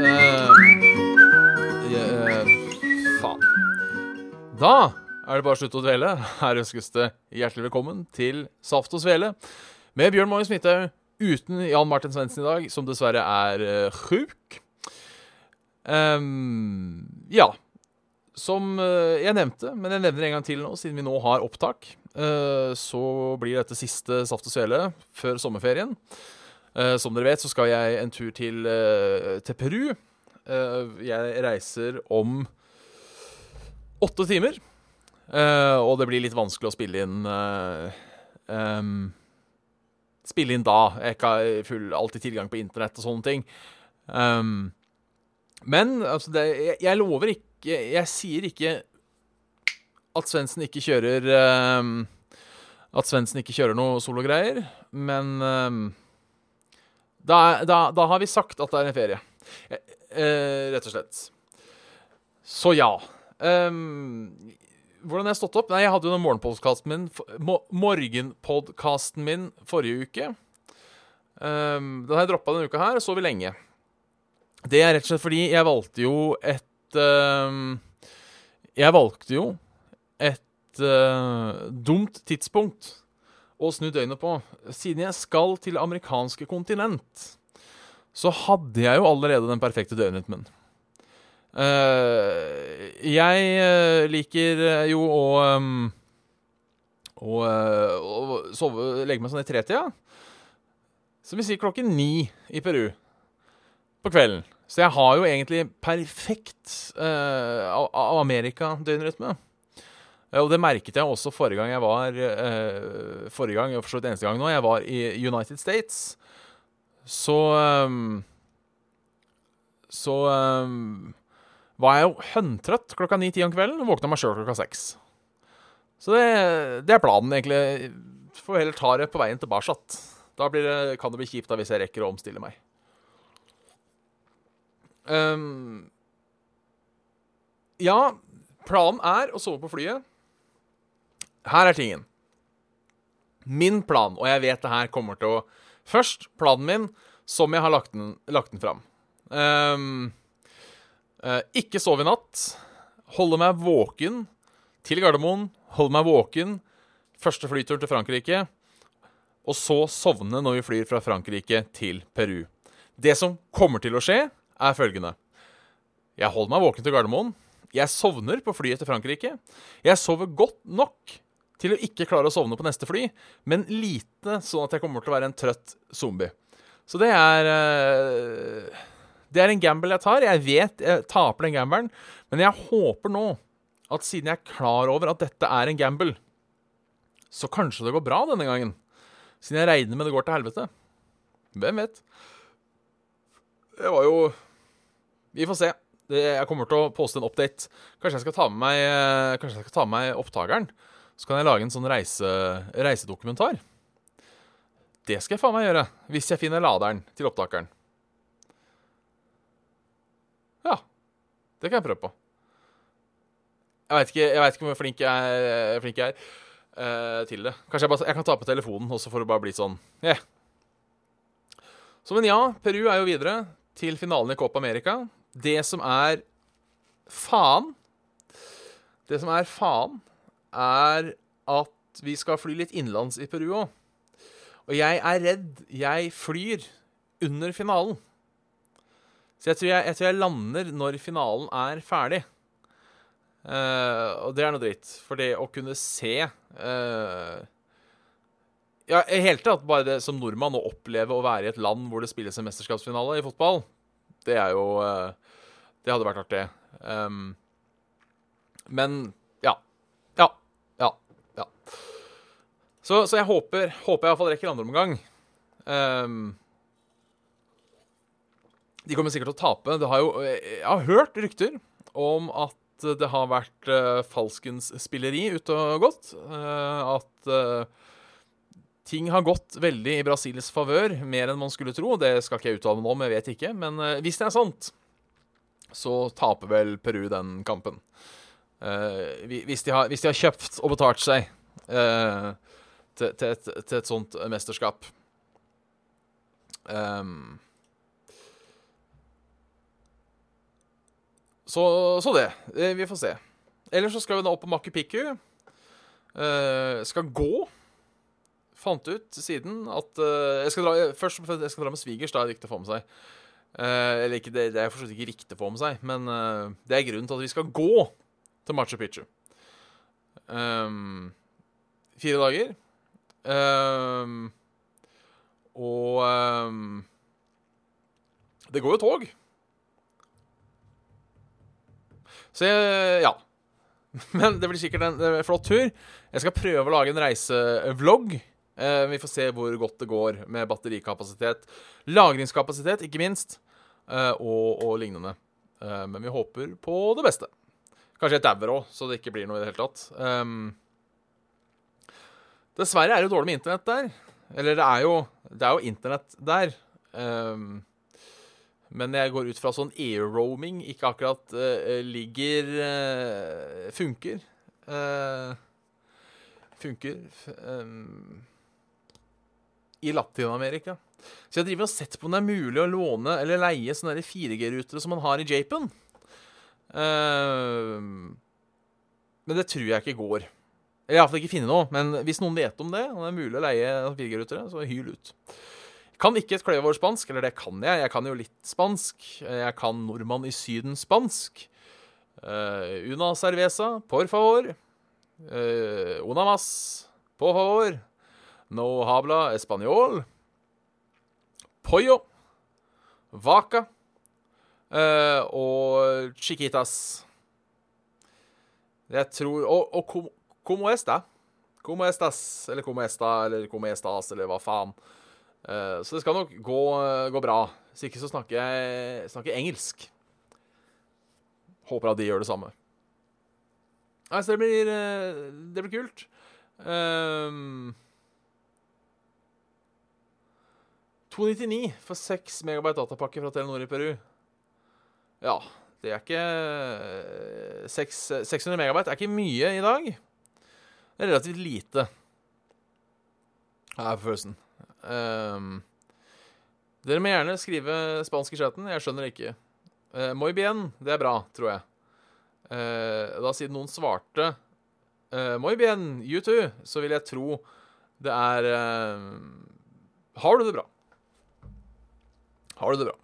Eh, uh, faen. Da er det bare å slutte å dvele. Her ønskes det hjertelig velkommen til Saft og Svele med Bjørn Magnus Midthaug uten Jan Martin Svendsen i dag, som dessverre er uh, sjuk. Um, ja. Som eh, jeg nevnte, men jeg nevner en gang til nå, siden vi nå har opptak, så blir dette siste Saft og Svele før sommerferien. Eh, som dere vet, så skal jeg en tur til, eh, til Peru. Eh, jeg reiser om åtte timer. Og det blir litt vanskelig å spille inn em, Spille inn da. Jeg har alltid tilgang på internett og sånne ting. Um, men altså, det, jeg, jeg lover ikke Jeg sier ikke at Svendsen ikke kjører em, At Svendsen ikke kjører noe sologreier, men em, da, da, da har vi sagt at det er en ferie. Eh, eh, rett og slett. Så ja. Um, hvordan har jeg stått opp? Nei, Jeg hadde jo den morgenpodkasten min mo Morgenpodkasten min forrige uke. Um, den har jeg droppa denne uka her, så vi lenge. Det er rett og slett fordi jeg valgte jo et um, Jeg valgte jo et uh, dumt tidspunkt å snu døgnet på. Siden jeg skal til amerikanske kontinent, så hadde jeg jo allerede den perfekte døgnrytmen. Uh, jeg eh, liker eh, jo å um, å, å sove, legge meg sånn i tretida. Som vi sier klokken ni i Peru på kvelden. Så jeg har jo egentlig perfekt uh, Amerika-døgnrytme. Og det merket jeg også forrige gang jeg var eh, Forrige gang, for så vidt eneste gang nå, jeg var i United States. Så um, Så um, var jeg jo høntrøtt klokka ni-ti om kvelden og våkna meg sjøl klokka seks. Så det, det er planen, egentlig. Får heller ta det på veien tilbake. Da det, kan det bli kjipt da hvis jeg rekker å omstille meg. Um, ja, planen er å sove på flyet. Her er tingen. Min plan, og jeg vet det her kommer til å Først planen min, som jeg har lagt den, lagt den fram. Um, uh, ikke sove i natt. Holde meg våken til Gardermoen. Holde meg våken første flytur til Frankrike. Og så sovne når vi flyr fra Frankrike til Peru. Det som kommer til å skje, er følgende. Jeg holder meg våken til Gardermoen. Jeg sovner på flyet til Frankrike. Jeg sover godt nok til å ikke klare å sovne på neste fly, men lite sånn at jeg kommer til å være en trøtt zombie. Så det er eh, Det er en gamble jeg tar. Jeg vet jeg taper den gambelen, men jeg håper nå at siden jeg er klar over at dette er en gamble, så kanskje det går bra denne gangen. Siden jeg regner med det går til helvete. Hvem vet? Det var jo Vi får se. Jeg kommer til å poste en update. Kanskje jeg skal ta med meg, eh, kanskje jeg skal ta med meg opptakeren. Så kan jeg lage en sånn reise, reisedokumentar. Det skal jeg faen meg gjøre. Hvis jeg finner laderen til opptakeren. Ja. Det kan jeg prøve på. Jeg veit ikke, ikke hvor flink jeg er, flink jeg er eh, til det. Kanskje jeg, bare, jeg kan ta på telefonen også for å bare bli sånn yeah. Så men ja, Peru er jo videre til finalen i Copa America. Det som er faen Det som er faen, er at vi skal fly litt innenlands i Peru òg. Og jeg er redd jeg flyr under finalen. Så jeg tror jeg, jeg, tror jeg lander når finalen er ferdig. Uh, og det er noe dritt. For det å kunne se uh, Ja, i hele tatt bare det som nordmann å oppleve å være i et land hvor det spilles en mesterskapsfinale i fotball, det er jo uh, Det hadde vært artig. Um, men ja. Ja. Ja. ja. Så, så jeg håper, håper jeg iallfall rekker andre omgang. Um, De kommer sikkert til å tape. Har jo, jeg har hørt rykter om at det har vært uh, falskens spilleri ute og gått. Uh, at uh, ting har gått veldig i Brasils favør, mer enn man skulle tro. Det skal ikke jeg uttale meg om, jeg vet ikke. Men hvis det er sant, så taper vel Peru den kampen. Hvis, de har, hvis, de har, kjøpt og betalt seg uh, til, til, et, til, et, sånt mesterskap. Um, så, så, det. Vi får se. Ellers så skal vi da opp på Machu Picchu. skal gå fant ut siden at uh, jeg skal dra, Først jeg skal dra med svigers, da er det riktig å få med seg. Uh, eller ikke, det, det er fortsatt ikke riktig å få med seg, men uh, det er grunnen til at vi skal gå til Machu Picchu. Um, fire dager. Um, og um, Det går jo tog. Så Ja. Men det blir sikkert en, en flott tur. Jeg skal prøve å lage en reisevlogg Uh, vi får se hvor godt det går med batterikapasitet. Lagringskapasitet, ikke minst, uh, og, og, lignende. Uh, men vi håper på det beste. Kanskje jeg dauer òg, så det ikke blir noe i det hele tatt. Um, dessverre er det dårlig med internett der. Eller det er jo, jo internett der. Um, men jeg går ut fra sånn air-roaming ikke akkurat uh, ligger uh, Funker. Uh, funker. Um, i Latin-Amerika. Så jeg driver og sett på om det er mulig å låne eller leie sånne 4G-rutere som man har i Japan. Uh, men det tror jeg ikke går. Eller iallfall ikke finne noe. Men hvis noen vet om det, og det er mulig å leie 4G-rutere, så hyl ut. Kan ikke et kløyvår spansk, eller det kan jeg. Jeg kan jo litt spansk. Jeg kan nordmann i Syden spansk. Uh, una cerveza, por favor. Uh, una mas, por favor. No habla español. Pollo. Vaca. Uh, og chiquitas. Jeg tror Og, og como esta? Como estas, eller como esta, eller como estas, eller hva faen. Uh, så det skal nok gå, gå bra. Hvis ikke så snakker jeg snakker engelsk. Håper at de gjør det samme. Nei, så det blir, eh, det blir kult. Um, 299 for 6 megabyte datapakke fra Telenor i Peru. Ja, det er ikke 6, eh, 600 megabyte er ikke mye i dag. Er relativt lite. Her på følelsen. Um, dere må gjerne skrive spansk i chatten. Jeg skjønner ikke. Uh, Muy bien. Det er bra, tror jeg. Uh, da siden noen svarte uh, Muy bien, you too, så vil jeg tro det er uh, Har du det bra? Har du det bra?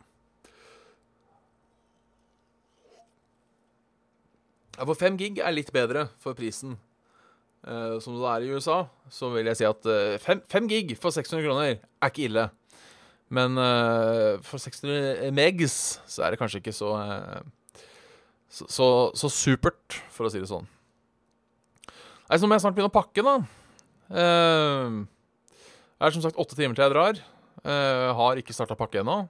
Ja, for 5 gig er litt bedre for prisen. Uh, som det er i USA, så vil jeg si at 5 uh, gig for 600 kroner er ikke ille. Men uh, for 600 megs så er det kanskje ikke så, så, så, så supert, for å si det sånn. Nei, så må jeg snart begynne å pakke, da. det er som sagt åtte timer til jeg drar. har ikke starta pakke ennå.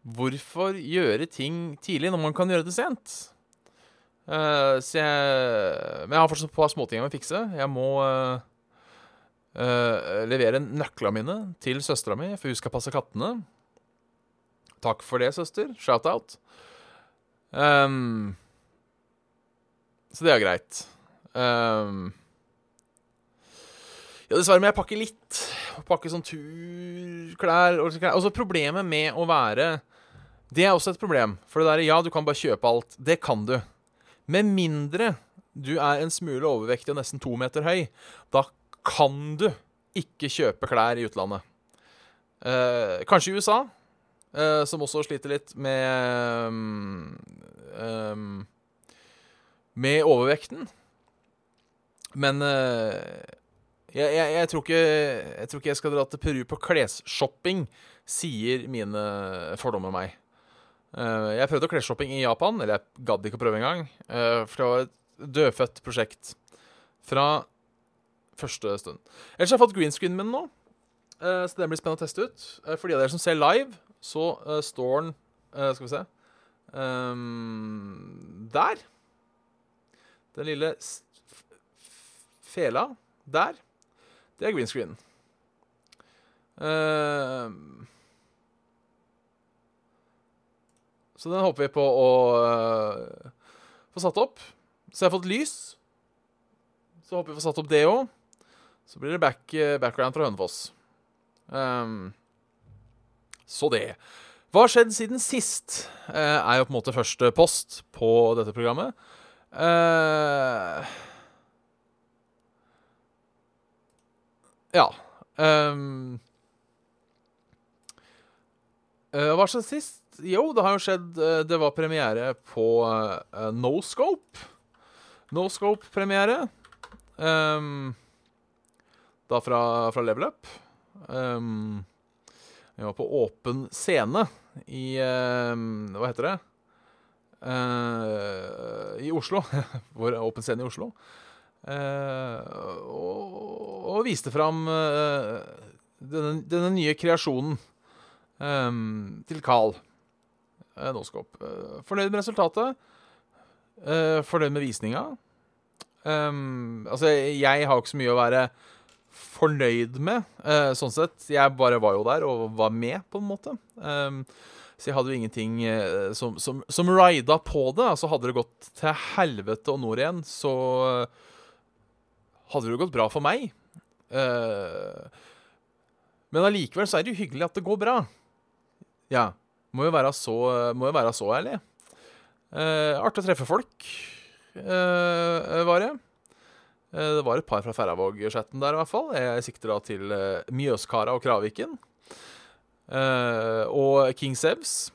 Hvorfor gjøre ting tidlig når man kan gjøre det sent? Uh, så jeg Men jeg har fortsatt et par småting jeg må fikse. Jeg må uh, uh, levere nøklene mine til søstera mi, for hun skal passe kattene. Takk for det, søster. Shout-out. Um, så det er greit. Um, ja, dessverre må jeg pakke litt. Pakke sånn turklær. Og altså, problemet med å være det er også et problem. For det der, ja, du kan bare kjøpe alt. Det kan du. Med mindre du er en smule overvektig og nesten to meter høy, da kan du ikke kjøpe klær i utlandet. Eh, kanskje i USA, eh, som også sliter litt med um, Med overvekten. Men eh, jeg, jeg, jeg, tror ikke, jeg tror ikke jeg skal dra til Peru på klesshopping, sier mine fordommer meg. Uh, jeg prøvde klesshopping i Japan, eller jeg gadd ikke å prøve engang. Uh, for det var et dødfødt prosjekt fra første stund. Ellers har jeg fått med min nå, uh, så det blir spennende å teste ut. for de av dere som ser live, så eh, står den eh, Skal vi se Ehm, Der. Den lille fela der. Det er green screen. Ehm, så den håper vi på å uh, få satt opp. Så jeg har fått lys. Så håper vi får satt opp det òg. Så blir det back, eh, background fra Hønefoss. Um, så det. Hva har skjedd siden sist? Uh, er jo på en måte første post på dette programmet. Uh, ja. Um, uh, hva har skjedd sist? Jo, det har jo skjedd eh, Det var premiere på uh, No Scope. No Scope-premiere. Um, da fra, fra Level Up. Um, jeg var på åpen scene i ehm, Hva heter det? Uh, I Oslo. Vår åpen scene i Oslo. Uh, og, og viste fram eh, denne, denne nye kreasjonen um, til Carl Nåskop. Eh, fornøyd med resultatet. Eh, fornøyd med visninga. Um, altså, jeg har ikke så mye å være fornøyd med, uh, sånn sett. Jeg bare var jo der og var med, på en måte. Um, så jeg hadde jo ingenting uh, som, som, som rida på det. Altså Hadde det gått til helvete og nord igjen, så hadde det gått bra for meg. Uh, men allikevel så er det jo hyggelig at det går bra. Ja. Må jo være så, jo være så ærlig. Eh, artig å treffe folk, eh, var det. Eh, Det var et par fra Færravåg-chatten der, i hvert fall. Jeg sikter da til uh, Mjøskara og Kraviken. Eh, og King Sevs.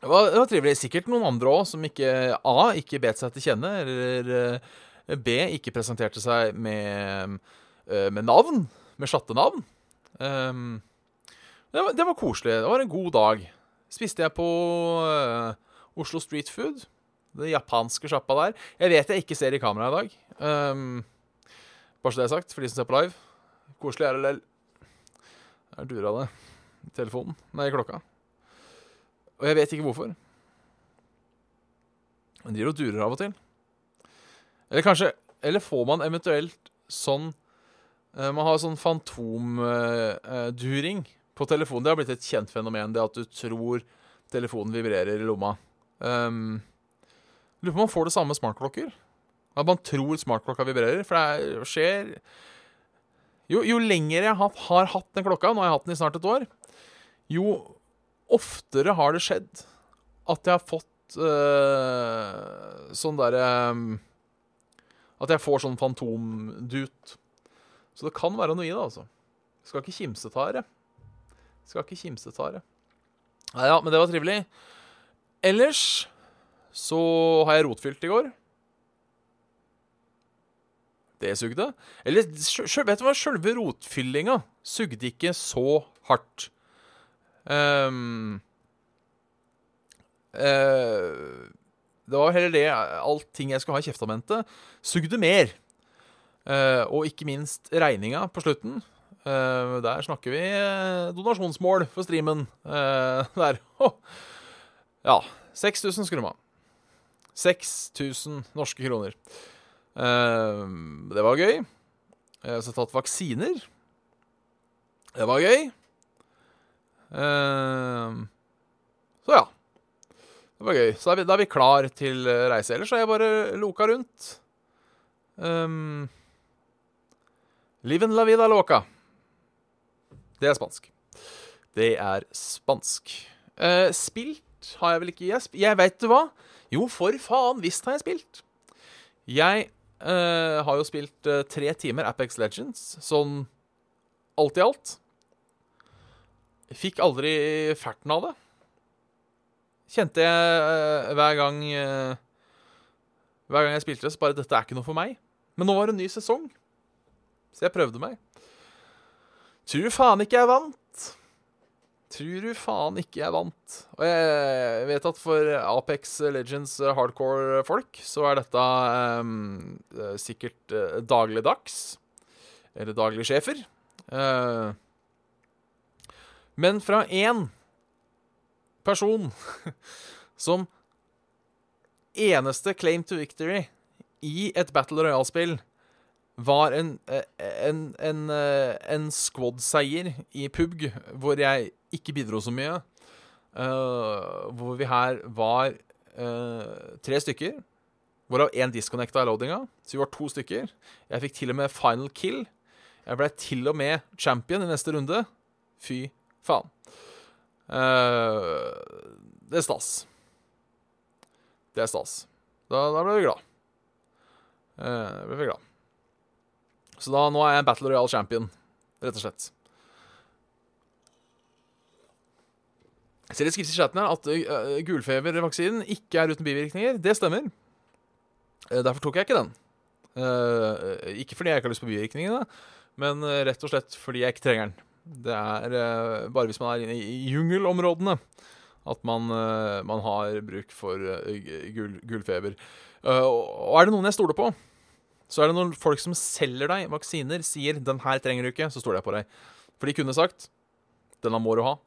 Det var, det var trivelig. Sikkert noen andre òg som ikke A. ikke bet seg til kjenne, eller eh, B. ikke presenterte seg med, eh, med navn. Med chattenavn. Um, det, var, det var koselig. Det var en god dag. Spiste jeg på uh, Oslo Street Food. Den japanske sjappa der. Jeg vet jeg ikke ser i kamera i dag. Um, bare så det er sagt, for de som ser på live. Koselig er det lell. Jeg dura det telefonen. Nei, klokka. Og jeg vet ikke hvorfor. Driver jo durer av og til. Eller kanskje Eller får man eventuelt sånn eh, Man har sånn fantomduring på telefonen. Det har blitt et kjent fenomen, det at du tror telefonen vibrerer i lomma. Um, Lurer på om man får det samme med smartklokker. At man tror smartklokka vibrerer. For det er- skjer jo, jo lenger jeg har, har hatt den klokka, nå har jeg hatt den i snart et år, jo oftere har det skjedd at jeg har fått øh, sånn derre At jeg får sånn fantomdut. Så det kan være noe i det, altså. Skal ikke kimse av det. Skal ikke kimse ta det. Nei ja, men det var trivelig. Ellers så har jeg rotfylt i går. Det sugde. Eller vet du hva, sjølve rotfyllinga sugde ikke så hardt. Um, uh, det var heller det Allting jeg skulle ha i kjeftamentet, sugde mer. Uh, og ikke minst regninga på slutten. Eh, der snakker vi eh, donasjonsmål for streamen. Uh, der. Oh. Ja. 6000 skulle de 6000 norske kroner. Uh, det var gøy. Jeg har også tatt vaksiner. Det var gøy. Så ja. Det var gøy. Så er vi, da er vi klar til reise. Ellers har jeg bare loka rundt. Um, Liven la vida loca. Det er spansk. Det er spansk. Eh, spilt har jeg vel ikke Jeg, jeg veit du hva? Jo, for faen, visst har jeg spilt. Jeg eh, har jo spilt eh, tre timer Apex Legends, sånn alt i alt. Fikk aldri ferten av det. Kjente jeg eh, hver gang eh, Hver gang jeg spilte det, så bare Dette er ikke noe for meg. Men nå var det en ny sesong, så jeg prøvde meg. Tror faen ikke jeg vant. Tror du faen ikke jeg vant. Og jeg vet at for Apex Legends hardcore-folk så er dette eh, sikkert uh, dagligdags. Eller daglig sjefer. Uh, men fra én person som eneste claim to victory i et Battle Royale-spill var en, eh, en, en, eh, en squad-seier i PUBG, hvor jeg ikke bidro så mye. Uh, hvor vi her var uh, tre stykker, hvorav én disconnecta i loadinga. Så vi var to stykker. Jeg fikk til og med final kill. Jeg ble til og med champion i neste runde. Fy faen. Uh, det er stas. Det er stas. Da, da ble vi glad. Uh, ble vi glad. Så da, nå er jeg Battle Royale champion, rett og slett. Jeg ser det skrives i chatten her at uh, gulfebervaksinen ikke er uten bivirkninger. Det stemmer. Uh, derfor tok jeg ikke den. Uh, ikke fordi jeg ikke har lyst på bivirkningene, men rett og slett fordi jeg ikke trenger den. Det er bare hvis man er inne i jungelområdene at man, man har bruk for gul, gulfeber. og er det noen jeg stoler på, så er det noen folk som selger deg vaksiner, sier 'den her trenger du ikke', så stoler jeg på deg. For de kunne sagt 'denne må du ha',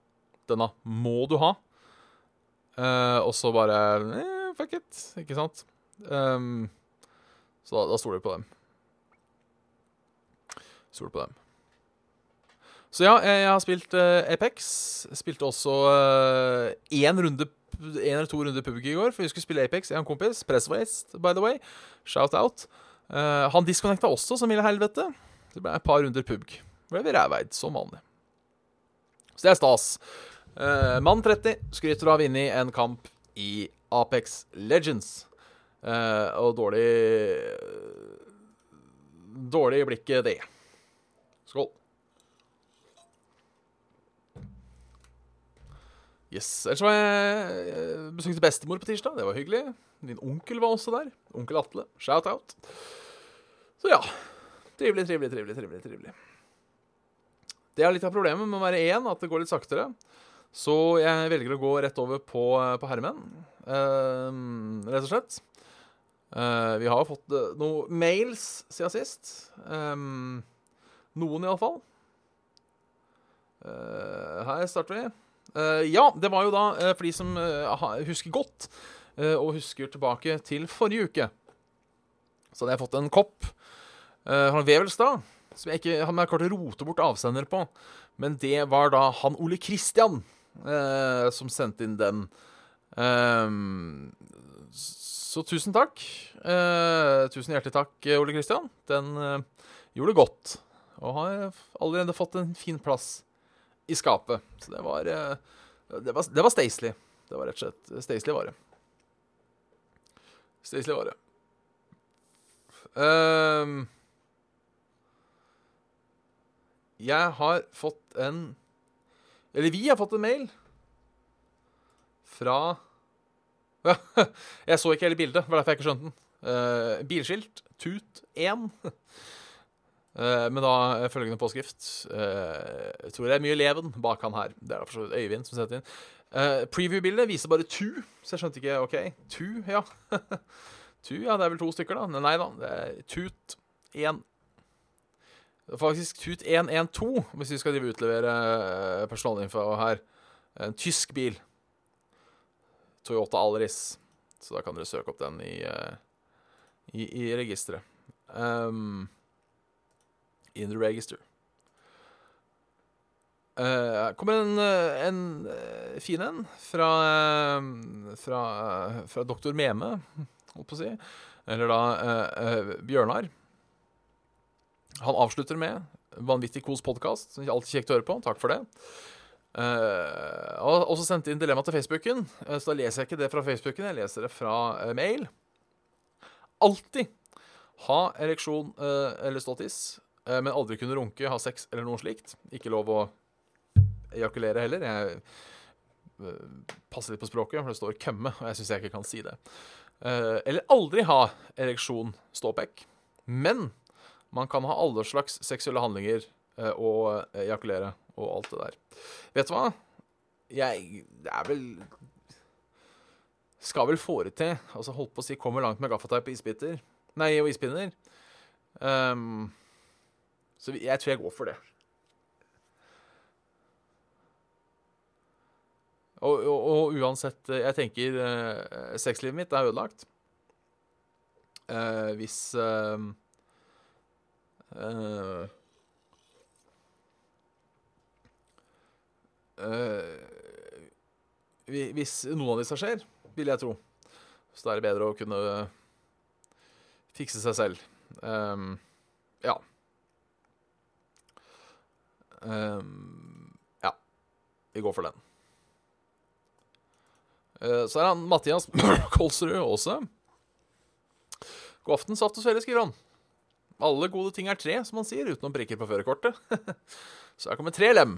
'denne må du ha', uh, og så bare eh, 'fuck it', ikke sant? Um, så da, da stoler vi på dem. Stoler på dem. Så ja, jeg, jeg har spilt uh, Apex. Spilte også én uh, runde en eller to runder PubG i går, for vi skulle spille Apex. Jeg har en kompis. Presswaste, by the way. Shout out. Uh, han disconnecta også, som ville helvete. Det ble et par runder pubg. Ble vi ræveid, som vanlig. Så det er stas. Uh, mann 30 skryter av å ha vunnet en kamp i Apex Legends. Uh, og dårlig Dårlig i blikket, det. Skål. Yes. Ellers var jeg besøkte bestemor på tirsdag. Det var hyggelig. Din onkel var også der. Onkel Atle. Shout-out. Så ja. Trivelig, trivelig, trivelig, trivelig. trivelig. Det er litt av problemet med å være én, at det går litt saktere. Så jeg velger å gå rett over på, på herremenn, uh, rett og slett. Uh, vi har fått uh, noen mails siden sist. Um, noen, iallfall. Uh, her starter vi. Ja, det var jo da, for de som husker godt, Eh, og husker tilbake til forrige uke. Så hadde jeg fått en kopp uh, fra Vevelstad som jeg ikke hadde klart å rote bort avsender på. Men det var da han Ole Kristian uh, som sendte inn den. Um, så tusen takk. Uh, tusen hjertelig takk, Ole Kristian. Den gjorde godt. Og har allerede fått en fin plass i skapet. Så det var Det var, det var staselig. Det var rett og slett Stacely var det. vare. var vare. Um, jeg har fått en Eller vi har fått en mail fra Jeg så ikke hele bildet, var derfor jeg ikke skjønte den. Uh, bilskilt Tut 1. uh, eh, men da følgende påskrift. Uh, tror det er mye leven bak han her. Det er da Øyvind som setter inn. Uh, Preview-bildet viser bare tu, så jeg skjønte ikke OK. Tu, ja. tu, ja, det er vel to stykker, da. Nei da, det er Tut 1. Det er faktisk Tut 112, hvis vi skal utlevere uh, personalinfo her. En tysk bil. Toyota Alris. Så da kan dere søke opp den i, uh, i, i registeret. Um, in the register. Uh, kommer en, eh, en fin en fra, fra, fra doktor Meme, holdt på å si. Eller da Bjørnar. Han avslutter med Vanvittig kos podkast. Alltid kjekt å høre på. Takk for det. Uh, og også sendte inn dilemma til Facebooken. så da leser jeg ikke det fra Facebooken, jeg leser det fra mail. Alltid ha ereksjon eller ståtiss, men aldri kunne runke, ha sex eller noe slikt. Ikke lov å ejakulere heller. Jeg uh, passer litt på språket, for det står 'kømme', og jeg syns jeg ikke kan si det. Uh, eller aldri ha ereksjon ståpekk. Men man kan ha alle slags seksuelle handlinger uh, og ejakulere og alt det der. Vet du hva? Jeg Det er vel Skal vel forete. Altså, holdt på å si kommer langt med gaffateip og isbiter. Nei, og ispinner. Um, så jeg tror jeg går for det. Og, og, og uansett eh, Jeg tenker uh, sexlivet mitt er ødelagt. Uh, hvis uh, uh, Hvis noen av disse skjer, vil jeg tro, så da er det bedre å kunne fikse seg selv. Um, ja. Um, ja. Vi går for den. Eh, så er han Mathias Kolsrud også. God aften, saft og svele, skriver han. Alle gode ting er tre, som han sier, utenom prikker på førerkortet. så her kommer tre lem.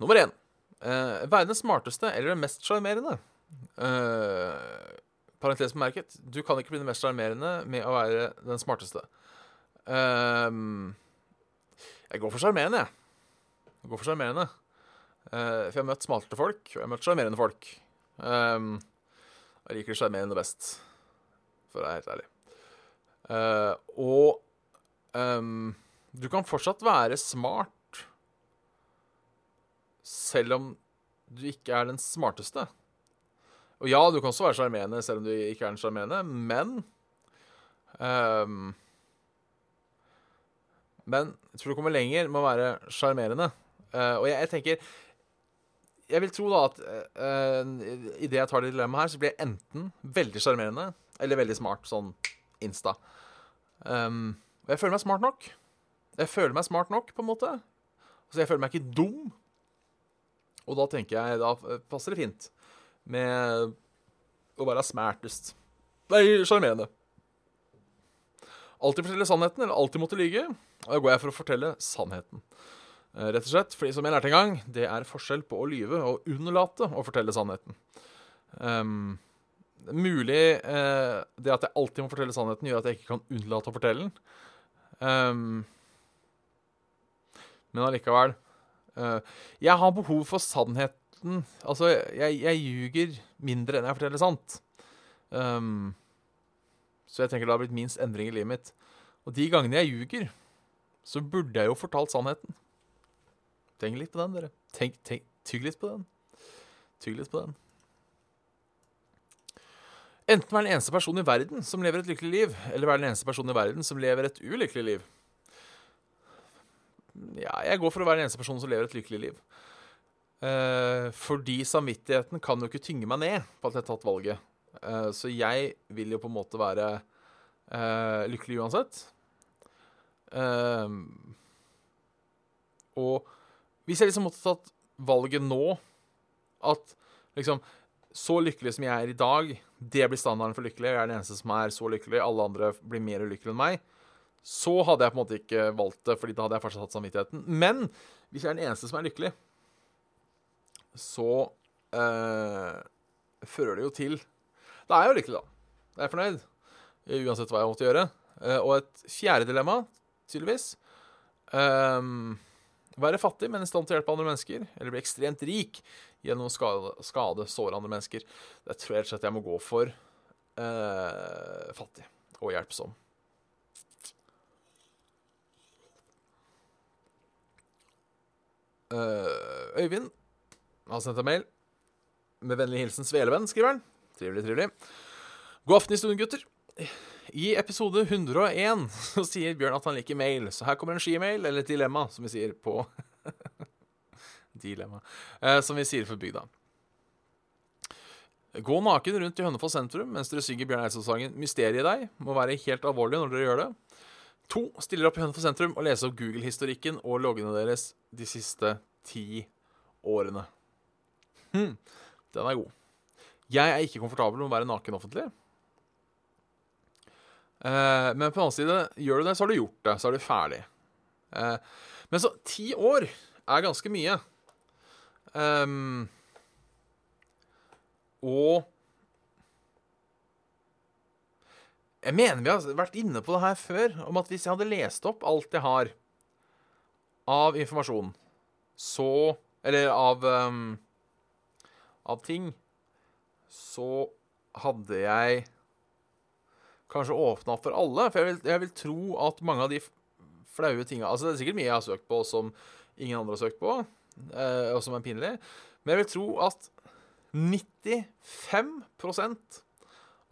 Nummer én. Eh, verdens smarteste eller den mest sjarmerende? Eh, parentes bemerket, du kan ikke bli den mest sjarmerende med å være den smarteste. Eh, jeg går for sjarmerende, jeg. Jeg går for sjarmerende. Eh, for jeg har møtt smarte folk, og jeg har møtt sjarmerende folk. Um, jeg liker sjarmerende best, for å være helt ærlig. Uh, og um, du kan fortsatt være smart selv om du ikke er den smarteste. Og ja, du kan også være sjarmerende selv om du ikke er den sjarmerende, men um, Men jeg tror du kommer lenger med å være sjarmerende. Uh, og jeg, jeg tenker Jeg vil tro da at uh, idet jeg tar det dilemmaet her, så blir jeg enten veldig sjarmerende eller veldig smart, sånn insta. Um, og jeg føler meg smart nok. Jeg føler meg smart nok, på en måte. Så jeg føler meg ikke dum. Og da tenker jeg, da passer det fint med å være smartest. Nei, sjarmerende. Alltid fortelle sannheten, eller alltid måtte lyge. Og da går jeg for å fortelle sannheten. Eh, Rett og slett, fordi som jeg lærte en gang, det er forskjell på å lyve og unnlate å fortelle sannheten. Um, mulig uh, det at jeg alltid må fortelle sannheten, gjør at jeg ikke kan unnlate å fortelle den. Um, men allikevel uh, Jeg har behov for sannheten Altså, jeg, jeg ljuger mindre enn jeg forteller sant. Um, så jeg tenker det har blitt minst endring i livet mitt. Og de gangene jeg ljuger, så burde jeg jo fortalt sannheten. Tenk litt på den, dere. Tenk, tenk, tygg litt på den. Tygg litt på den. Enten være den eneste personen i verden som lever et lykkelig liv, eller være den eneste personen i verden som lever et ulykkelig liv. Ja, jeg går for å være den eneste personen som lever et lykkelig liv. Eh, fordi samvittigheten kan jo ikke tynge meg ned på at jeg har tatt valget. Eh, så jeg vil jo på en måte være eh, lykkelig uansett. Eh, og hvis jeg liksom måtte tatt valget nå, at liksom Så lykkelig som jeg er i dag, det blir standarden for lykkelig. Jeg er den eneste som er så lykkelig. Alle andre blir mer ulykkelige enn meg. Så hadde jeg på en måte ikke valgt det, Fordi da hadde jeg fortsatt hatt samvittigheten. Men hvis jeg er den eneste som er lykkelig, så øh, fører det jo til Da er jeg jo lykkelig, da. Jeg er fornøyd. Uansett hva jeg måtte gjøre. Eh, og et fjerde dilemma, tydeligvis ehm, Være fattig, men i stand til å hjelpe andre mennesker. Eller bli ekstremt rik gjennom å skade, skade såre andre mennesker. Det tror jeg rett og slett jeg må gå for eh, fattig og hjelpsom. Eh, Øyvind har sendt en mail. Med vennlig hilsen Svelevenn, skriver han. Trivelig, trivelig. God aften i stuen, gutter. I episode 101 så sier Bjørn at han liker mail, så her kommer en skimail, eller et dilemma, som vi sier på Dilemma. Eh, som vi sier for bygda. Gå naken rundt i Hønefoss sentrum mens dere synger Bjørn Eidsvåg-sangen 'Mysteriet i deg' må være helt alvorlig når dere gjør det. To, stiller opp i Hønefoss sentrum og leser opp Google-historikken og loggene deres de siste ti årene. Hm, den er god. Jeg er ikke komfortabel med å være naken offentlig. Eh, men på den annen side, gjør du det, så har du gjort det. Så er du ferdig. Uh, men så ti år er ganske mye. Um, og Jeg mener vi har vært inne på det her før, om at hvis jeg hadde lest opp alt jeg har av informasjon, så Eller av um, Av ting, så hadde jeg kanskje åpna opp for alle. For jeg vil, jeg vil tro at mange av de flaue tinga Altså, det er sikkert mye jeg har søkt på som ingen andre har søkt på. eh, og som er pinlig. Men jeg vil tro at 95%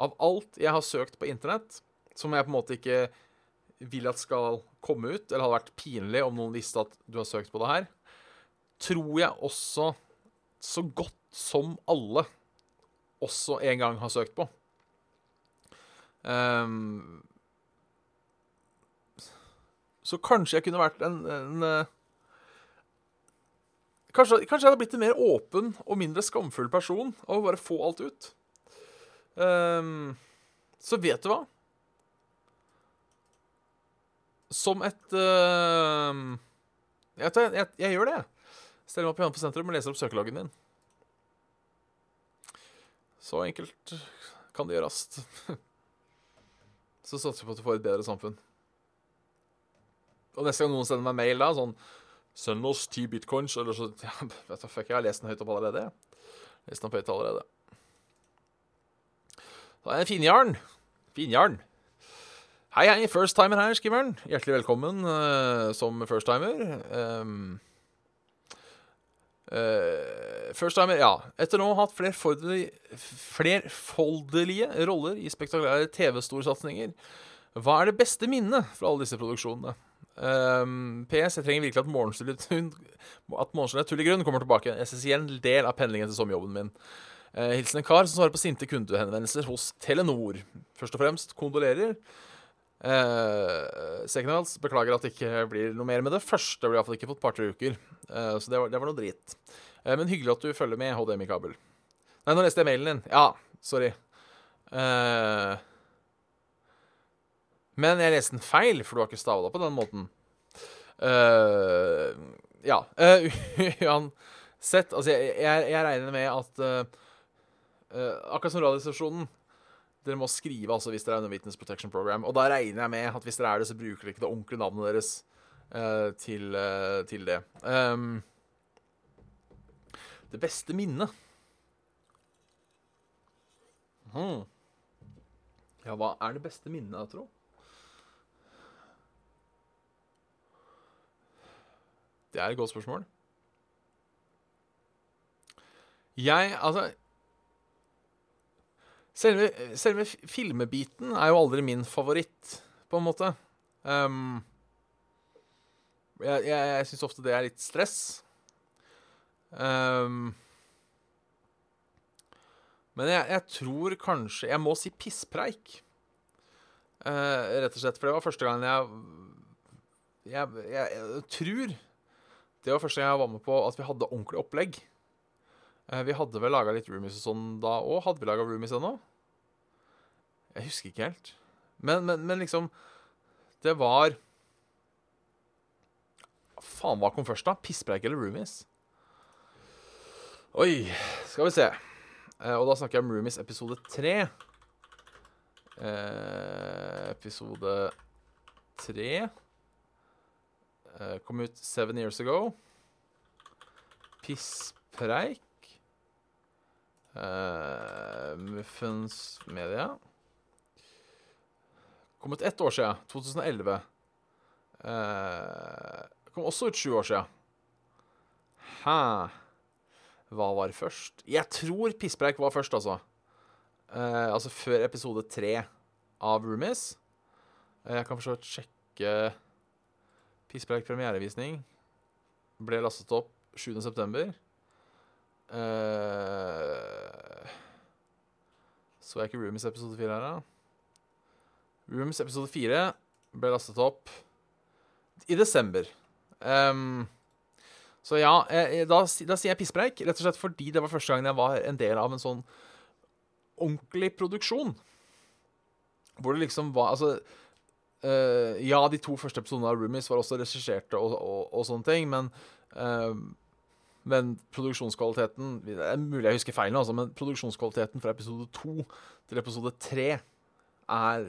av alt jeg har søkt på internett, som jeg på en måte ikke vil at skal komme ut, eller hadde vært pinlig om noen visste at du har søkt på det her, tror jeg også så godt som alle også en gang har søkt på. Ehm, så kanskje jeg kunne vært en, en eh, kanskje, kanskje jeg hadde blitt en mer åpen og mindre skamfull person av å bare få alt ut. Um, så vet du hva? Som et uh, jeg, jeg, jeg, jeg gjør det. Steller meg opp i hånden på sentrum og leser opp søkeloggen min. Så enkelt kan det gjøres. Så satser vi på at du får et bedre samfunn. Og neste gang noen sender meg mail da, sånn Send oss ti bitcoins, eller så ja, vet du, fuck, Jeg har lest den høyt opp allerede. jeg. Lest den opp høyt allerede. Da er det Finjarn. Finjarn. Hei, hei, first-timer her, skriver han. Hjertelig velkommen uh, som first-timer. Um, eh, first time, ja. Etter nå å ha hatt flerfoldelige, flerfoldelige roller i spektakulære TV-storsatsinger, hva er det beste minnet fra alle disse produksjonene? Um, PS, jeg trenger virkelig at morgenstille tull i grunn kommer tilbake. Jeg En igjen del av pendlingen til sommerjobben min. Uh, hilsen en kar som svarer på sinte kundehenvendelser hos Telenor. Først og fremst kondolerer. Uh, Second beklager at det ikke blir noe mer med det første. Blir iallfall ikke på et par-tre uker. Uh, så det var, det var noe drit. Uh, men hyggelig at du følger med, HDMI-kabel. Nei, nå leste jeg mailen din. Ja, sorry. Men jeg leste den feil, for du har ikke stava det på den måten. Ja. Uansett Altså, jeg, jeg, jeg, regner med at Akkurat som Radiostasjonen Dere må skrive altså hvis dere er under Witness Protection Program. Og da regner jeg med at hvis dere er det, så bruker dere ikke det ordentlige navnet deres til, til, det. Um, det beste minnet hmm. Ja, hva er det beste minnet, jeg tror? Det er et godt spørsmål. Jeg Altså Selve, selve filmebiten er jo aldri min favoritt, på en måte. Um, jeg jeg, jeg syns ofte det er litt stress. Um, men jeg, jeg, tror kanskje Jeg må si pisspreik. Uh, rett og slett. For det var første gang jeg Jeg, jeg tror det var første gang jeg var med på at vi hadde ordentlig opplegg. Eh, vi hadde vel laga litt roomies og sånn da òg. Hadde vi laga roomies ennå? Jeg husker ikke helt. Men, men, men, liksom Det var Faen, hva kom først, da? Pisspreik eller roomies? Oi, skal vi se. Eh, og da snakker jeg om roomies episode tre. Eh, episode tre Uh, kom ut seven years ago. Pisspreik. Uh, Muffens Media. Kom ut ett år siden. 2011. Uh, eh, kom også ut sju år siden. Hæ? Hva var først? Jeg tror Pisspreik var først, altså. Uh, altså før episode tre av Roomies. jeg kan for så vidt sjekke Pisspreik premierevisning ble lastet opp 7.9. Uh, så jeg ikke Roomies episode 4 her, da? Roomies episode 4 ble lastet opp i desember. Um, så ja, jeg, da, da, sier jeg pisspreik, rett og slett fordi det var første gangen jeg var en del av en sånn ordentlig produksjon. Hvor det liksom var Altså Uh, ja, de to første episodene av Roomies var også regisserte og, og, og, sånne ting, men uh, men produksjonskvaliteten Det er mulig jeg husker feil, altså, men produksjonskvaliteten fra episode to til episode tre er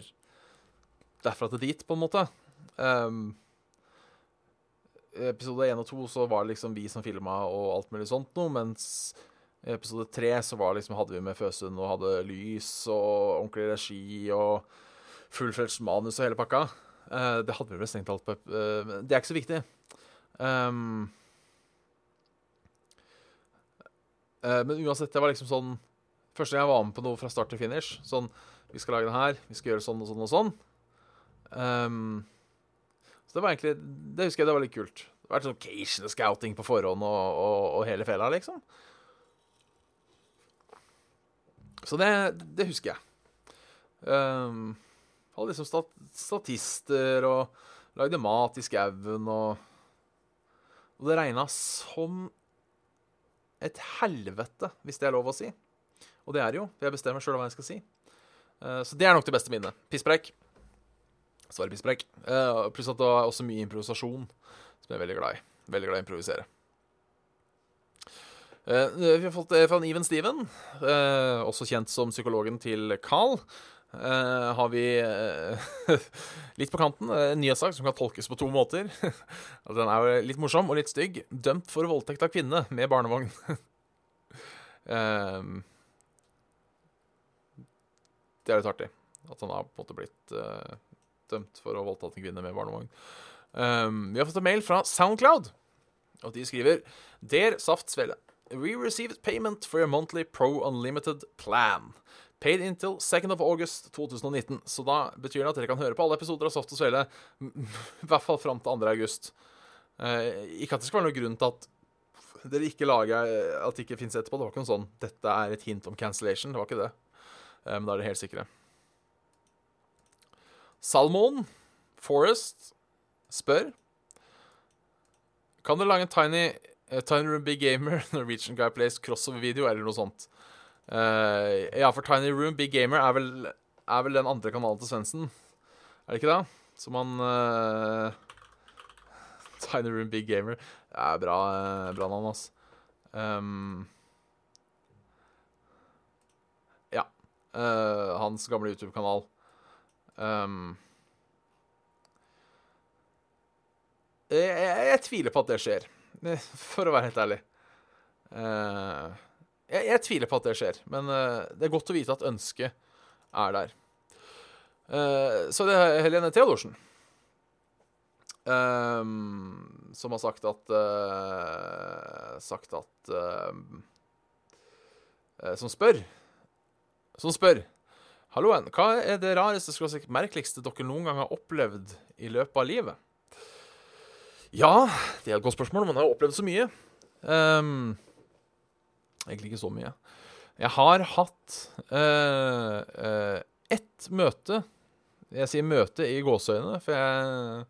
derfra til dit, på en måte. Um, episode én og to så var det liksom vi som filma og alt mulig sånt noe, mens i episode tre så var liksom, hadde vi med Føsund og hadde lys og ordentlig regi og fullfledged manus og hele pakka. Uh, det hadde vi vel strengt talt på uh, Det er ikke så viktig. Um, Eh, men uansett, det var liksom sånn Første gang jeg var med på noe fra start til finish. Sånn Vi skal lage den her, vi skal gjøre sånn og sånn og sånn. Um, så det var egentlig Det husker jeg det var litt kult. Det har vært sånn occasion scouting på forhånd og, og, og hele fela, liksom. Så det, det husker jeg. Um, hadde liksom stat statister og lagde mat i skauen og Og det regna som et helvete, hvis det er lov å si. Og det er det jo, for jeg bestemmer sjøl hva jeg skal si. Uh, så det er nok det beste minnet. Pisspreik. Svarer pisspreik. Uh, pluss at det var også mye improvisasjon, som jeg er veldig glad i. Veldig glad i å improvisere. Uh, vi har fått det fra Even Steven, også kjent som psykologen til Carl. Uh, har vi litt på kanten en nyhetssak som kan tolkes på to måter. Den er jo litt morsom og litt stygg. Dømt for voldtekt av kvinne med barnevogn. det er litt artig. At han har på en måte blitt dømt for å ha voldtatt en kvinne med barnevogn. Um, vi har fått en mail fra Soundcloud, og de skriver Der Saft Svele. We received payment for your monthly Pro Unlimited plan. Paid until 2nd of August 2019. Så da betyr det at dere kan høre på alle episoder av Soft og Svele i hvert fall fram til 2. august. Eh, ikke at det skal være noen grunn til at dere ikke lager At det ikke fins etterpå. Det var ikke noe sånn 'Dette er et hint om cancellation'. Det var ikke det. Eh, men da er dere helt sikre. Salmon Forest spør Kan du lage en tiny Uh, Tiny Big Gamer, Norwegian Guy Plays crossover-video, eller noe sånt. Uh, ja, for Tiny Room Big Gamer er vel, er vel den andre kanalen til Svendsen. Er det ikke det? Som han uh, Tiny Room Big Gamer. Det er bra, bra navn, ass. Um, ja. hans gamle YouTube-kanal. Um, jeg, jeg, jeg tviler på at det skjer. For å være helt ærlig. Uh, jeg, jeg, tviler på at det skjer, men uh, det er godt å vite at ønsket er der. Uh, så det er Helene Theodorsen som har sagt at Sagt at Som spør. Som spør. Halloen, hva er det rareste og merkeligste dere noen gang har opplevd i løpet av livet? Ja, det er et godt spørsmål. Man har opplevd så mye. Um, egentlig ikke så mye. Jeg har hatt uh, ett møte Jeg sier møte i gåseøynene, for jeg,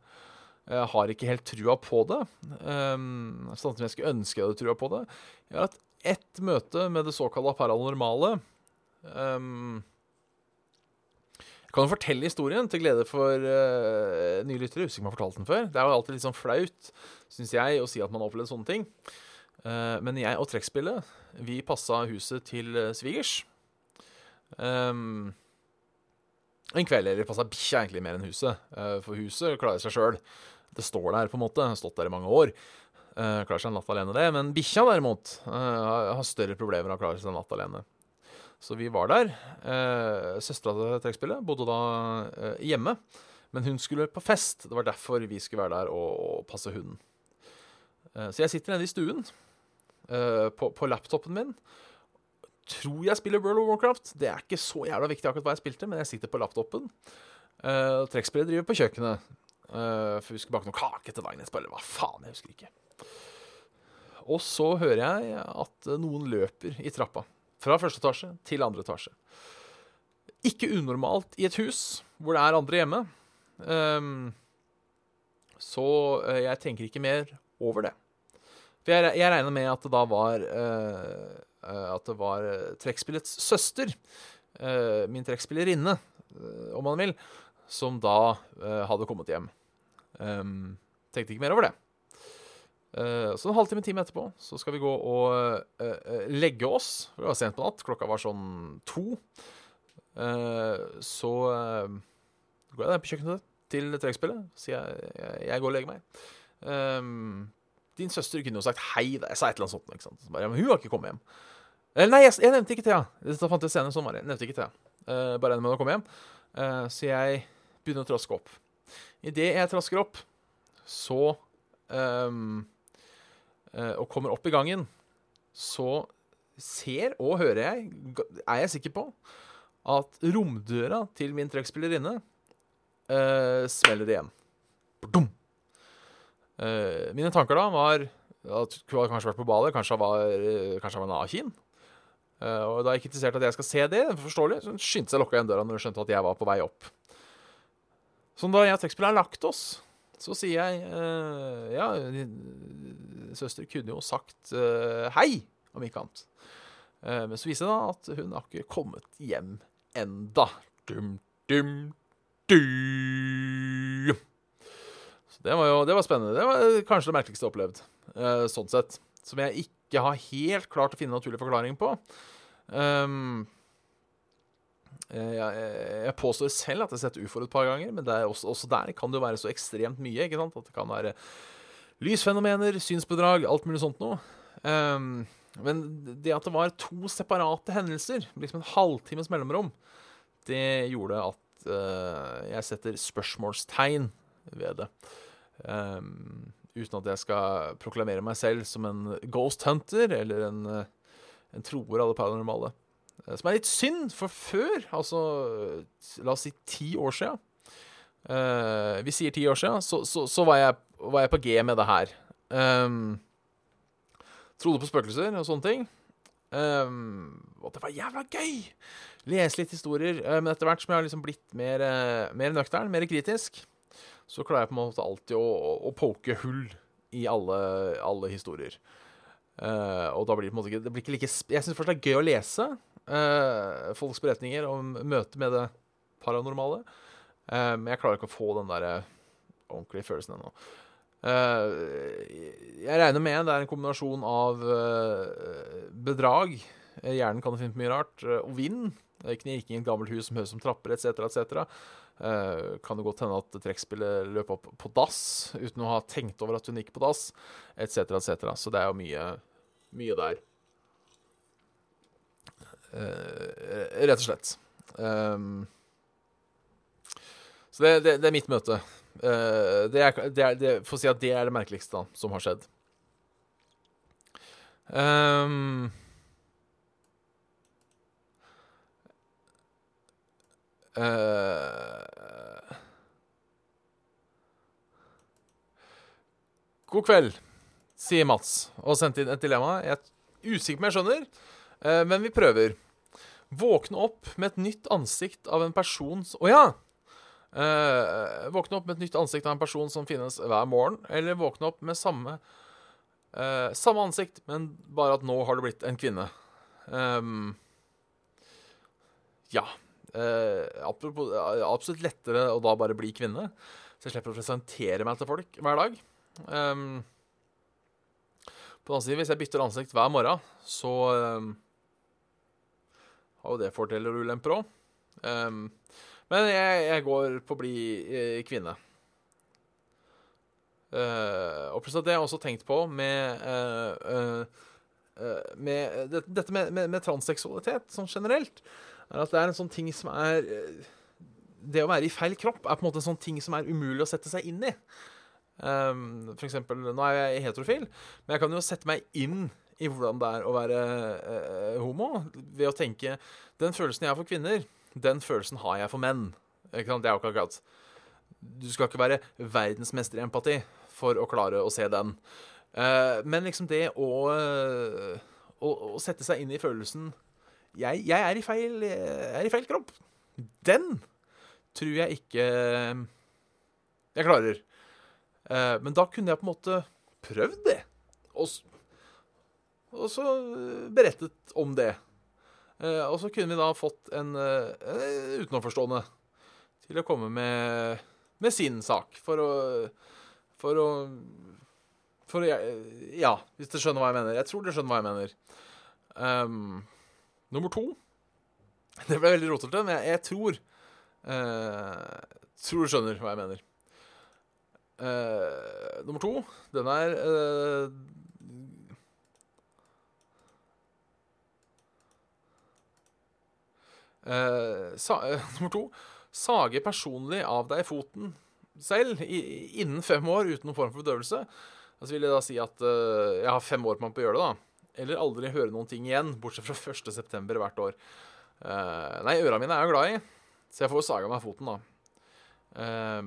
jeg, har ikke helt trua på det. Um, sånn som jeg skulle ønske jeg hadde trua på det. Jeg har hatt ett møte med det såkalte paranormale. Um, kan jo fortelle historien til glede for uh, nye lyttere? Husker ikke om jeg har fortalt den før. Det er jo alltid litt sånn flaut, syns jeg, å si at man har opplevd sånne ting. Uh, men jeg og trekkspillet, vi passa huset til uh, svigers. Um, en kveld, eller passa bikkja egentlig mer enn huset. Uh, for huset klarer seg sjøl. Det står der, på en måte. Har stått der i mange år. Uh, klarer seg en natt alene, det. Men bikkja derimot har større problemer med å klare seg en natt alene. Så vi var der. Uh, Søstera til trekkspillet bodde da eh, hjemme, men hun skulle på fest. Det var derfor vi skulle være der og, og passe hunden. Eh, så jeg sitter nede i stuen eh, på, på, laptopen min. Tror jeg spiller World of Warcraft. Det er ikke så jævla viktig akkurat hva jeg spilte, men jeg sitter på laptopen. Uh, trekkspillet driver på kjøkkenet, Uh, for vi skulle bake noe kake til dagen etterpå. Eller hva faen, jeg husker ikke. Og så hører jeg at noen løper i trappa. Fra første etasje til andre etasje. Ikke unormalt i et hus hvor det er andre hjemme. Um, så uh, jeg tenker ikke mer over det. For jeg, jeg regner med at det da var uh, At det var trekkspillets søster, uh, min trekkspillerinne, om man vil, som da hadde kommet hjem. Um, tenkte ikke mer over det. Uh, så en halvtime time etterpå så skal vi gå og uh, legge oss. Det var sent på natt. Klokka var sånn to. Uh, så går jeg ned på kjøkkenet til trekkspillet. Så jeg, jeg, jeg, går og legger meg. Um, din søster kunne jo sagt hei. Jeg sa et eller annet sånt. Ikke sant? Bare, men hun har ikke kommet hjem. Eller nei, jeg, jeg nevnte ikke Thea. Dette fant jeg senere. Sånn var det. Jeg nevnte ikke Thea. bare regner med å komme hjem. så jeg begynner å traske opp. Idet jeg trasker opp, så um, uh, og kommer opp i gangen, så ser og hører jeg, er jeg sikker på, at romdøra til min trekkspillerinne uh, smeller igjen. Badum! Eh, mine tanker da var at hun hadde kanskje vært på badet, kanskje hun var, eh, kanskje hun var naken. Eh, og da jeg interessert at jeg skal se det, forståelig, så hun skyndte seg å lukke igjen døra når hun skjønte at jeg var på vei opp. Så da jeg og trekkspilleren har lagt oss, så sier jeg uh, Ja, søster kunne jo sagt uh, hei, om ikke annet. Uh, men så viser det da at hun har ikke kommet hjem enda. Dum, dum, dum. Så det var jo det var spennende. Det var kanskje det merkeligste jeg har opplevd, uh, sånn sett. Som jeg ikke har helt klart å finne naturlig forklaring på. Um, jeg, jeg, påstår selv at jeg har sett ufoer et par ganger, men også, også der kan det jo være så ekstremt mye. ikke sant? At det kan være lysfenomener, synsbedrag, alt mulig sånt noe. Um, men det at det var to separate hendelser, liksom en halvtimes mellomrom, det gjorde at uh, jeg setter spørsmålstegn ved det. Um, uten at jeg skal proklamere meg selv som en ghost hunter eller en, eh, en troer av det paranormale. Eh, Som er litt synd, for før, altså la oss si ti år sia Vi sier ti år sia, så, så, så var, jeg, var jeg på G med det her. Um, trodde på spøkelser og sånne ting. Um, og det var jævla gøy! Lese litt historier. Uh, men etter hvert som jeg har liksom blitt mer, uh, mer nøktern, mer kritisk, så klarer jeg på en måte alltid å, å, poke hull i alle, alle historier. Uh, og da blir det på en måte ikke, det blir ikke like Jeg syns først det er gøy å lese uh, folks beretninger om møte med det paranormale. Eh, men jeg klarer ikke å få den der ordentlige følelsen ennå. Jeg regner med det er en kombinasjon av bedrag Hjernen kan finne på mye rart. og vind. Knirking i et gammelt hus som høres som trapper, etc., etc. Uh, kan det godt hende at trekkspillet løp opp på dass uten å ha tenkt over at hun gikk på dass, etc., etc. Så det er jo mye, mye der. Eh, rett og slett. Um, så det, det, det er mitt møte. Uh, det er, det er, det, for å si at det er det merkeligste da, som har skjedd. Um, eh, God kveld, sier Mats og sendte inn et dilemma. Jeg er usikker på om jeg skjønner, uh, men vi prøver. Våkne opp med et nytt ansikt av en person Å oh, ja! Uh, våkne opp med et nytt ansikt av en person som finnes hver morgen, eller våkne opp med samme Uh, Samme ansikt, men bare at nå har det blitt en kvinne. Um, ja. Eh, absolutt lettere å da bare bli kvinne, så jeg slipper å presentere meg til folk hver dag. Um, på den annen side, hvis jeg bytter ansikt hver morgen, så um, har jo det fordeler og ulemper òg. men jeg, jeg går på å bli eh, kvinne. Uh, og plutselig det har jeg også tenkt på med, uh, uh, eh, med det, Dette med, med, med transseksualitet sånn generelt, er at det er en sånn ting som er eh, Det å være i feil kropp er på en måte en sånn ting som er umulig å sette seg inn i. Um, for eksempel, nå er jeg heterofil, men jeg kan jo sette meg inn i hvordan det er å være eh, homo, ved å tenke Den følelsen jeg har for kvinner, den følelsen har jeg for menn. Det er jo ikke akkurat Du skal ikke være verdensmester i empati for å klare å se den. Eh, men liksom det å, eh, å, å sette seg inn i følelsen jeg, jeg, er i feil, er i feil kropp. Den tror jeg ikke jeg klarer. Eh, men da kunne jeg på en måte prøvd det. Og, og så eh, berettet om det. Eh, og så kunne vi da fått en en utenomforstående til å komme med, med sin sak. For å For å For Ja, hvis du skjønner hva jeg mener. Jeg tror du skjønner hva jeg mener. Um, nummer to Det ble veldig rotete, men jeg, jeg tror eh, Tror du skjønner hva jeg mener. Eh, nummer to, den er eh, eh, sa, Nummer to Sage personlig av deg foten selv i, innen fem år uten noen form for bedøvelse. Altså vil jeg da si at eh, jeg har fem år på meg på å gjøre det, da. Eller aldri høre noen ting igjen, bortsett fra 1.9. hvert år. Uh, nei, øra mine er jeg glad i, så jeg får jo saga meg foten, da. Uh,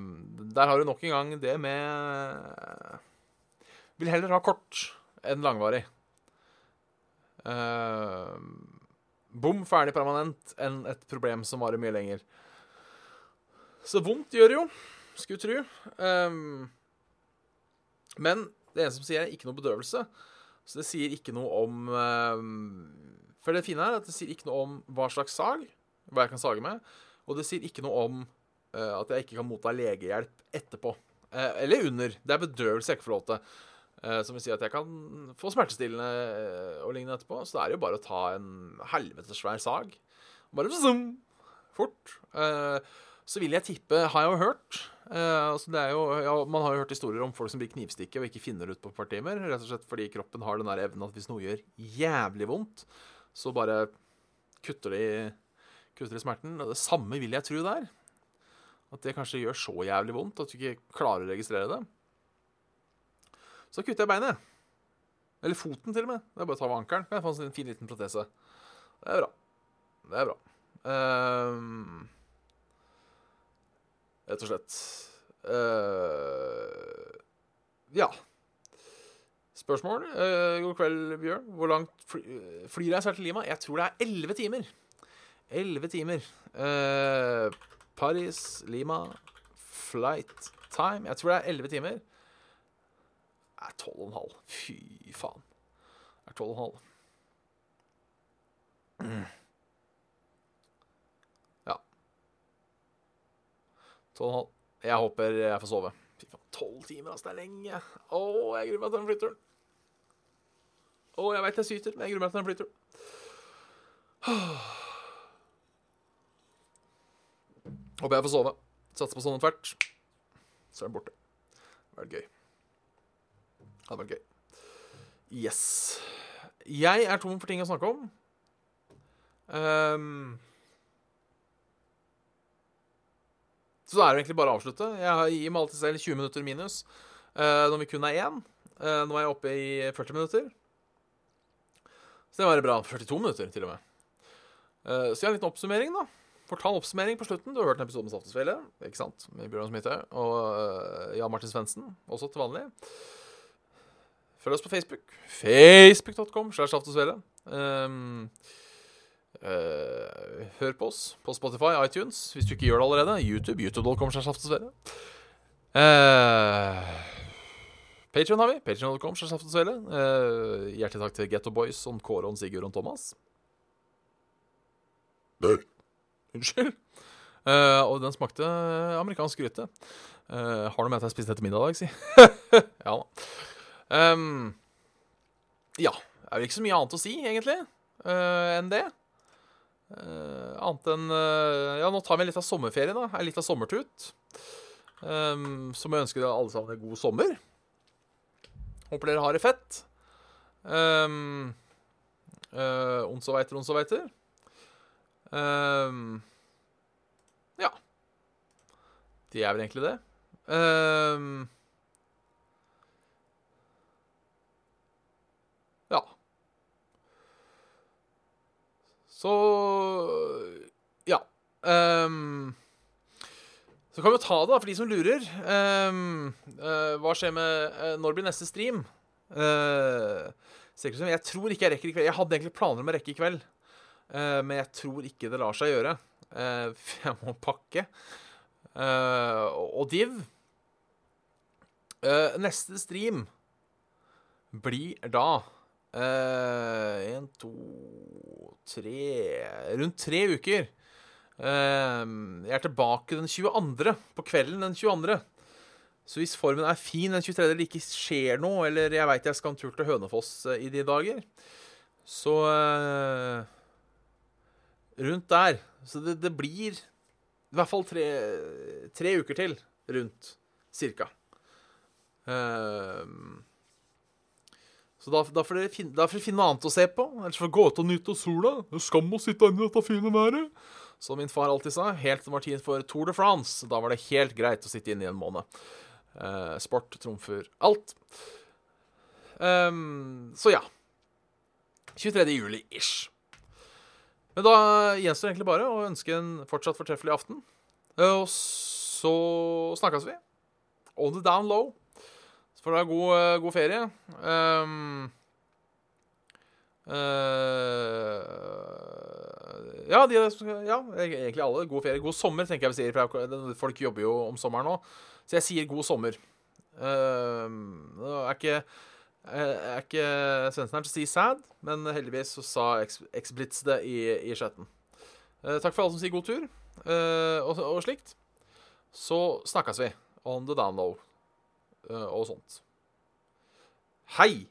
der har du nok en gang det med Vil heller ha kort enn langvarig. Uh, bom, ferdig permanent enn et problem som varer mye lenger. Så vondt gjør det jo, skulle tru. Um, men det eneste som sier, er ikke noe bedøvelse. Så det sier ikke noe om um, For det fine er at det sier ikke noe om hva slags sag, hva jeg kan sage med. Og det sier ikke noe om uh, at jeg ikke kan motta legehjelp etterpå. Uh, eller under. Det er bedøvelse jeg ikke får lov til. Som vil si at jeg kan få smertestillende og lignende etterpå. Så det er jo bare å ta en helvetes svær sag. Bare zoom, fort. så vil jeg tippe, har jeg jo hørt altså det er jo, ja, Man har jo hørt historier om folk som blir knivstikket og ikke finner ut på et par timer. Rett og slett fordi kroppen har den der evnen at hvis noe gjør jævlig vondt, så bare kutter de, kutter de smerten. Det samme vil jeg tro det er. At det kanskje gjør så jævlig vondt at du ikke klarer å registrere det. Så kutter jeg beinet. Eller foten, til og med. Det er bare å ta av ankelen. Jeg få en fin liten protese. Det er bra. Det er bra. Um, rett og slett. Uh, ja. Spørsmål? Uh, god kveld, Bjørn. Hvor langt fly, flyreise er til Lima? Jeg tror det er elleve timer. Elleve timer. Uh, Paris, Lima, flight time Jeg tror det er elleve timer. Det er tolv og en halv. Fy faen. Det er tolv og en halv. 12,5. Jeg håper jeg får sove. Fy faen, tolv timer, altså. Det er lenge. Å, jeg gruer meg til den flyturen. Å, jeg veit jeg syter, men jeg gruer meg til den flyturen. Håper jeg får sove. Satser på sånn tvert. Så er den borte. Det hadde vært gøy. Det hadde vært gøy. Yes. Jeg er tom for ting å snakke om. Um, så da er det egentlig bare å avslutte. Jeg gir meg alltid selv 20 minutter minus uh, når vi kun er én. Uh, nå er jeg oppe i 40 minutter. Så det var bra. 42 minutter, til og med. Uh, så jeg har en liten oppsummering, da. Fortal oppsummering på slutten. Du har hørt en episode med Saftesfjellet, ikke sant? Med Bjørn Smithe og Jan Martin Svendsen, også til vanlig. Følg oss på Facebook. Facebook.com slash Saftesfjellet. Um, uh, hør på oss på Spotify, iTunes, hvis du ikke gjør det allerede. YouTube. YouTube.com. Uh, Patreon har vi. Patreon.com. Uh, hjertelig takk til Getto Boys og Kåre og Sigurd og Thomas. Nei. Unnskyld. Uh, og den smakte amerikansk gryte. Uh, har du med at jeg spiste etter middag i dag, si? ja da. Um, ja. Det er vel ikke så mye annet å si, egentlig, uh, enn det. Eh, annet enn uh, Ja, nå tar vi litt av sommerferie, da. En liten sommertut. Um, så må jeg ønske dere alle sammen en god sommer. Håper dere har det fett. Um, uh, ons og veiter, ons og veiter. Um, ja. Det er vel egentlig det. Um, ja. Så Ja. Um, så kan vi jo ta det, da, for de som lurer. Um, uh, hva skjer med uh, Når blir neste stream? Uh, jeg tror ikke jeg rekker i kveld. Jeg hadde egentlig planer om å rekke i kveld. Men jeg tror ikke det lar seg gjøre. Jeg må pakke. Og div Neste stream blir da Én, to, tre Rundt tre uker. jeg er tilbake den 22. På kvelden den 22. Så hvis formen er fin den 23. eller ikke skjer noe, eller jeg veit jeg skal en tur til Hønefoss i de dager, så rundt der. Så det, det blir i hvert fall tre, tre, uker til rundt, cirka. Uh, så da, da, får dere finne, da får dere finne noe annet å se på. Ellers får dere gå ut og nyte sola. Det er skam å sitte inne i dette fine været. Som min far alltid sa, helt til Martin for Tour de France. Da var det helt greit å sitte inne i en måned. Eh, sport trumfer alt. Um, så ja. 23. juli-ish. Men da gjenstår egentlig bare å ønske en fortsatt fortreffelig aften. Eh, Og så snakkes vi. On the down low. Så det er god, eh, god ferie. Um, uh, ja, de, ja, egentlig alle. God ferie. God sommer, tenker jeg vi sier. For folk jobber jo om sommeren nå. Så jeg sier god sommer. Um, er ikke er ikke Svendsen her til å si sad, men heldigvis så sa X-Blitz det i, i chatten. Uh, takk for alle som sier god tur, uh, og, og slikt. Så snakkes vi on the down low eh, og sånt. Hei!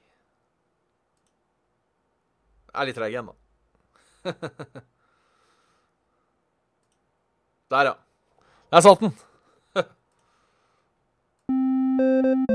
Jeg er litt treig ennå. Der, ja. Der satt den.